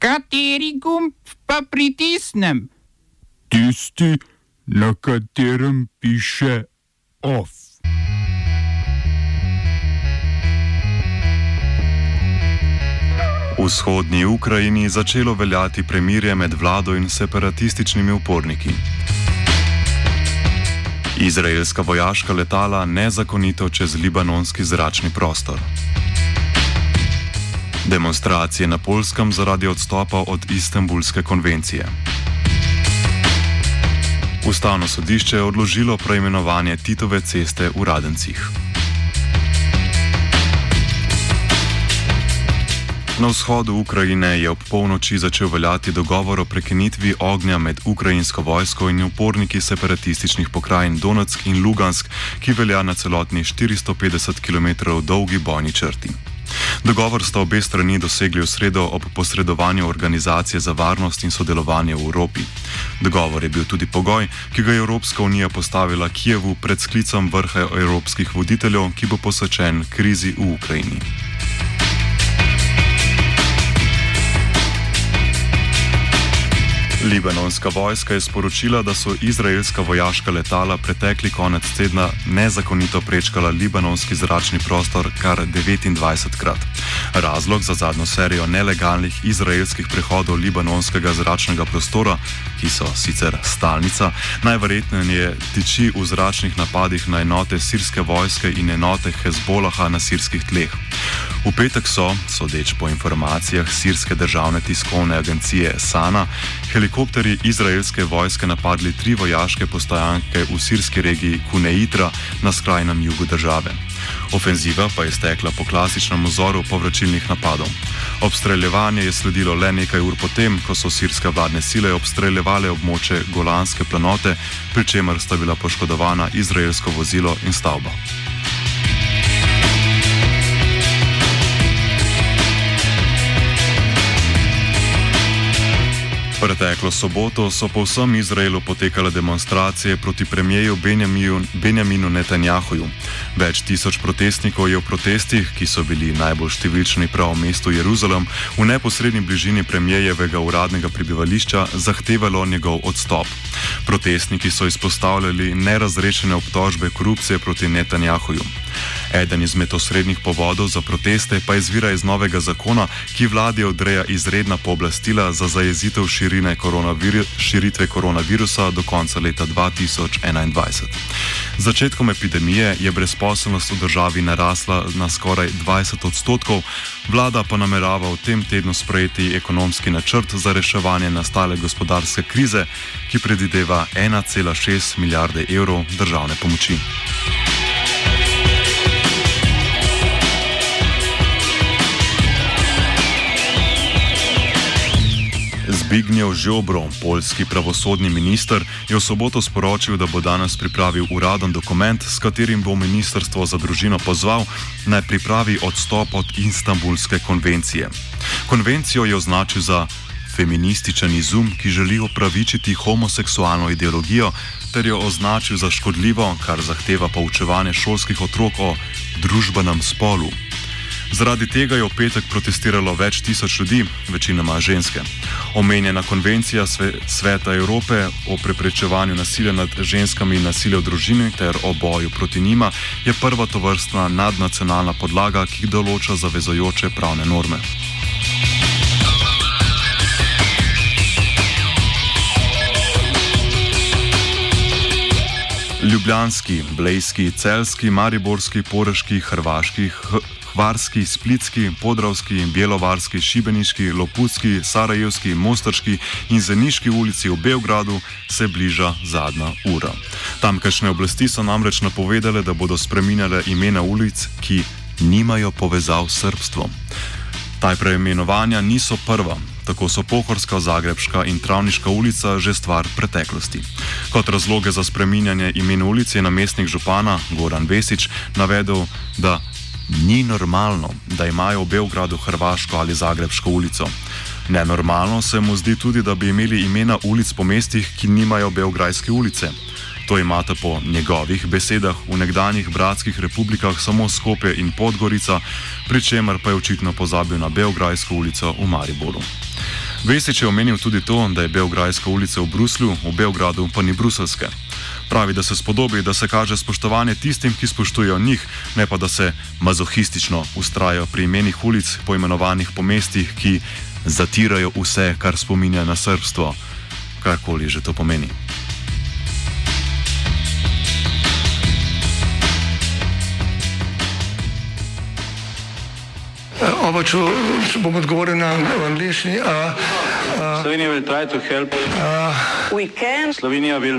Kateri gumb pa pritisnem? Tisti, na katerem piše OF. V vzhodnji Ukrajini je začelo veljati premirje med vlado in separatističnimi uporniki. Izraelska vojaška letala nezakonito čez libanonski zračni prostor. Demonstracije na Polskem zaradi odstopa od Istanbulske konvencije. Ustavno sodišče je odložilo preimenovanje Titove ceste v Radencih. Na vzhodu Ukrajine je ob polnoči začel veljati dogovor o prekinitvi ognja med ukrajinsko vojsko in uporniki separatističnih pokrajin Donetsk in Lugansk, ki velja na celotni 450 km dolgi bojni črti. Dogovor sta obe strani dosegli v sredo ob posredovanju Organizacije za varnost in sodelovanje v Evropi. Dogovor je bil tudi pogoj, ki ga je Evropska unija postavila Kijevu pred sklicom vrha evropskih voditeljev, ki bo posvečen krizi v Ukrajini. Libanonska vojska je sporočila, da so izraelska vojaška letala pretekli konec tedna nezakonito prečkala libanonski zračni prostor kar 29 krat. Razlog za zadnjo serijo nelegalnih izraelskih prehodov libanonskega zračnega prostora, ki so sicer stalnica, najverjetneje tiči v zračnih napadih na enote sirske vojske in enote Hezbolaha na sirskih tleh. V petek so, sodeč po informacijah sirske državne tiskovne agencije Sana, helikopteri izraelske vojske napadli tri vojaške postojanke v sirski regiji Kuneitra na skrajnem jugu države. Ofenziva pa je stekla po klasičnem vzoru povračilnih napadov. Obstreljevanje je sledilo le nekaj ur potem, ko so sirske vladne sile obstreljevale območje Golanske planote, pri čemer sta bila poškodovana izraelsko vozilo in stavba. Preteklo soboto so po vsem Izraelu potekale demonstracije proti premijeju Benjaminu Netanjahuju. Več tisoč protestnikov je v protestih, ki so bili najbolj številčni prav v mestu Jeruzalem, v neposrednji bližini premijevega uradnega prebivališča zahtevalo njegov odstop. Protestniki so izpostavljali nerazrešene obtožbe korupcije proti Netanjahuju. Eden izmed osrednjih povodov za proteste pa izvira iz novega zakona, ki vladi odreja izredna pooblastila za zajezitev širine koronavir širitve koronavirusa do konca leta 2021. Z začetkom epidemije je brezposelnost v državi narasla na skoraj 20 odstotkov, vlada pa namerava v tem tednu sprejeti ekonomski načrt za reševanje nastale gospodarske krize, ki predvideva 1,6 milijarde evrov državne pomoči. Zbignjev Žobro, polski pravosodni minister, je v soboto sporočil, da bo danes pripravil uraden dokument, s katerim bo ministrstvo za družino pozval naj pripravi odstop od Istanbulske konvencije. Konvencijo je označil za feminističen izum, ki želi opravičiti homoseksualno ideologijo, ter jo označil za škodljivo, kar zahteva poučevanje šolskih otrok o družbenem spolu. Zaradi tega je v petek protestiralo več tisoč ljudi, večinoma ženske. Omenjena konvencija Sve Sveta Evrope o preprečevanju nasilja nad ženskami in nasilja v družini ter o boju proti njima je prva tovrstna nadnacionalna podlaga, ki določa zavezojoče pravne norme. Ljubljanski, Blejski, Celski, Mariborski, Poreški, Hrvaški, Hvarski, Splitski, Podravski, Bjelovarski, Šibeniški, Loputski, Sarajevski, Mostarski in Zeniški ulici v Beogradu se bliža zadnja ura. Tamkajšnje oblasti so namreč napovedale, da bodo spreminjale imena ulic, ki nimajo povezav s srbstvom. Taj preimenovanja niso prva. Tako so Pohorska, Zagrebška in Travniška ulica že stvar preteklosti. Kot razloge za spreminjanje imena ulice je namestnik župana Goran Vesič navedel, da Ni normalno, da imajo v Beogradu Hrvaško ali Zagrebško ulico. Nenormalno se mu zdi tudi, da bi imeli imena ulic po mestih, ki nimajo Beograjske ulice. To imate po njegovih besedah v nekdanjih bratskih republikah samo Skopje in Podgorica, pri čemer pa je očitno pozabil na Beograjsko ulico v Mariboru. Vesič je omenil tudi to, da je Beograjska ulica v Bruslju, v Beogradu pa ni bruselske. Pravi, da se spodobi, da se kaže spoštovanje tistim, ki spoštujejo njih, ne pa da se mazohistično ustrajajo pri imenih ulic, poimenovanih po mestih, ki zatirajo vse, kar spominja na srbstvo, karkoli že to pomeni. Oba, če, če bom odgovoril na angliški. Slovenija try to help. Uh, we can. Slovenija will.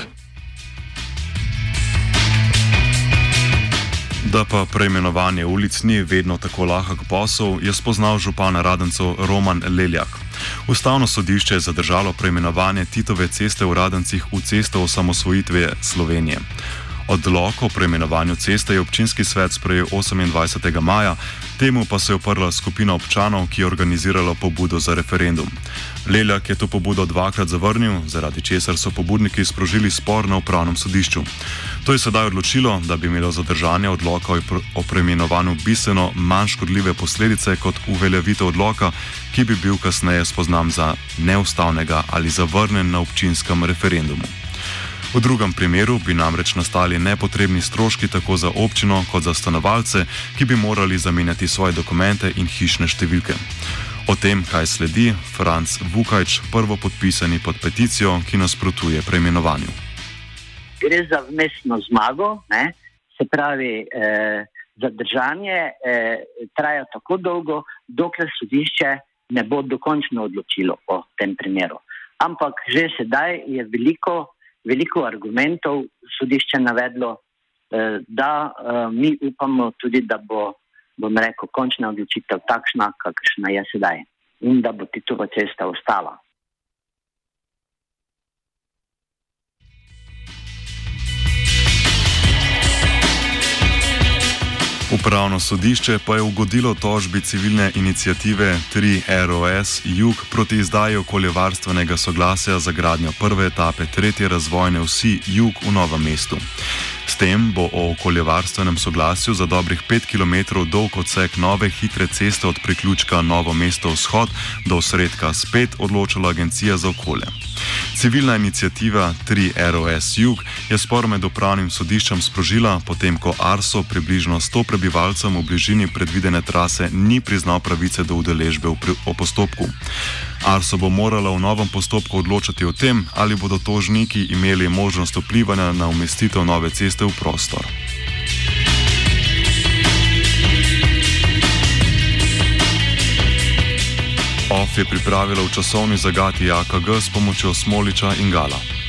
Da pa preimenovanje ulic ni vedno tako lahek posel, je spoznal župan Radencov Roman Leljak. Ustavno sodišče je zadržalo preimenovanje Titove ceste v Radencih v cesto osamosvojitve Slovenije. Odlok o preimenovanju ceste je občinski svet sprejel 28. maja, temu pa se je oprla skupina občanov, ki je organizirala pobudo za referendum. Leljak je to pobudo dvakrat zavrnil, zaradi česar so pobudniki sprožili spor na upravnem sodišču. To je sedaj odločilo, da bi imelo zadržanje odloka o preimenovanju bistveno manj škodljive posledice kot uveljavitev odloka, ki bi bil kasneje spoznan za neustavnega ali zavrnen na občinskem referendumu. V drugem primeru bi namreč nastali nepotrebni stroški tako za občino kot za stanovalce, ki bi morali zamenjati svoje dokumente in hišne številke. O tem, kaj sledi, Franz Vukajč, prvo podpisani pod peticijo, ki nasprotuje preimenovanju. Gre za vmesno zmago, ne? se pravi, eh, zadržanje eh, traja tako dolgo, dokler sodišče ne bo dokončno odločilo o tem primeru. Ampak že sedaj je veliko veliko argumentov sodišče navedlo, eh, da eh, mi upamo tudi, da bo, bom rekel, končna odločitev takšna, kakršna je sedaj in da bo Titova cesta ostala. Upravno sodišče pa je ugodilo tožbi civilne inicijative 3ROS Jug proti izdaji okoljevarstvenega soglasja za gradnjo prve etape tretje razvojne vsi Jug v Novem mestu. S tem bo o okoljevarstvenem soglasju za dobrih 5 km dolg odsek nove hitre ceste od priključka Novo mesto vzhod do sredka spet odločila Agencija za okolje. Civilna inicijativa 3ROS Jug je spor med upravnim sodiščem sprožila, potem ko Arso približno 100 prebivalcem v bližini predvidene trase ni priznal pravice do udeležbe v postopku. Arso bo morala v novem postopku odločati o tem, ali bodo tožniki imeli možnost vplivanja na umestitev nove ceste v prostor. OF je pripravila v časovni zagati AKG s pomočjo Smoliča in Gala.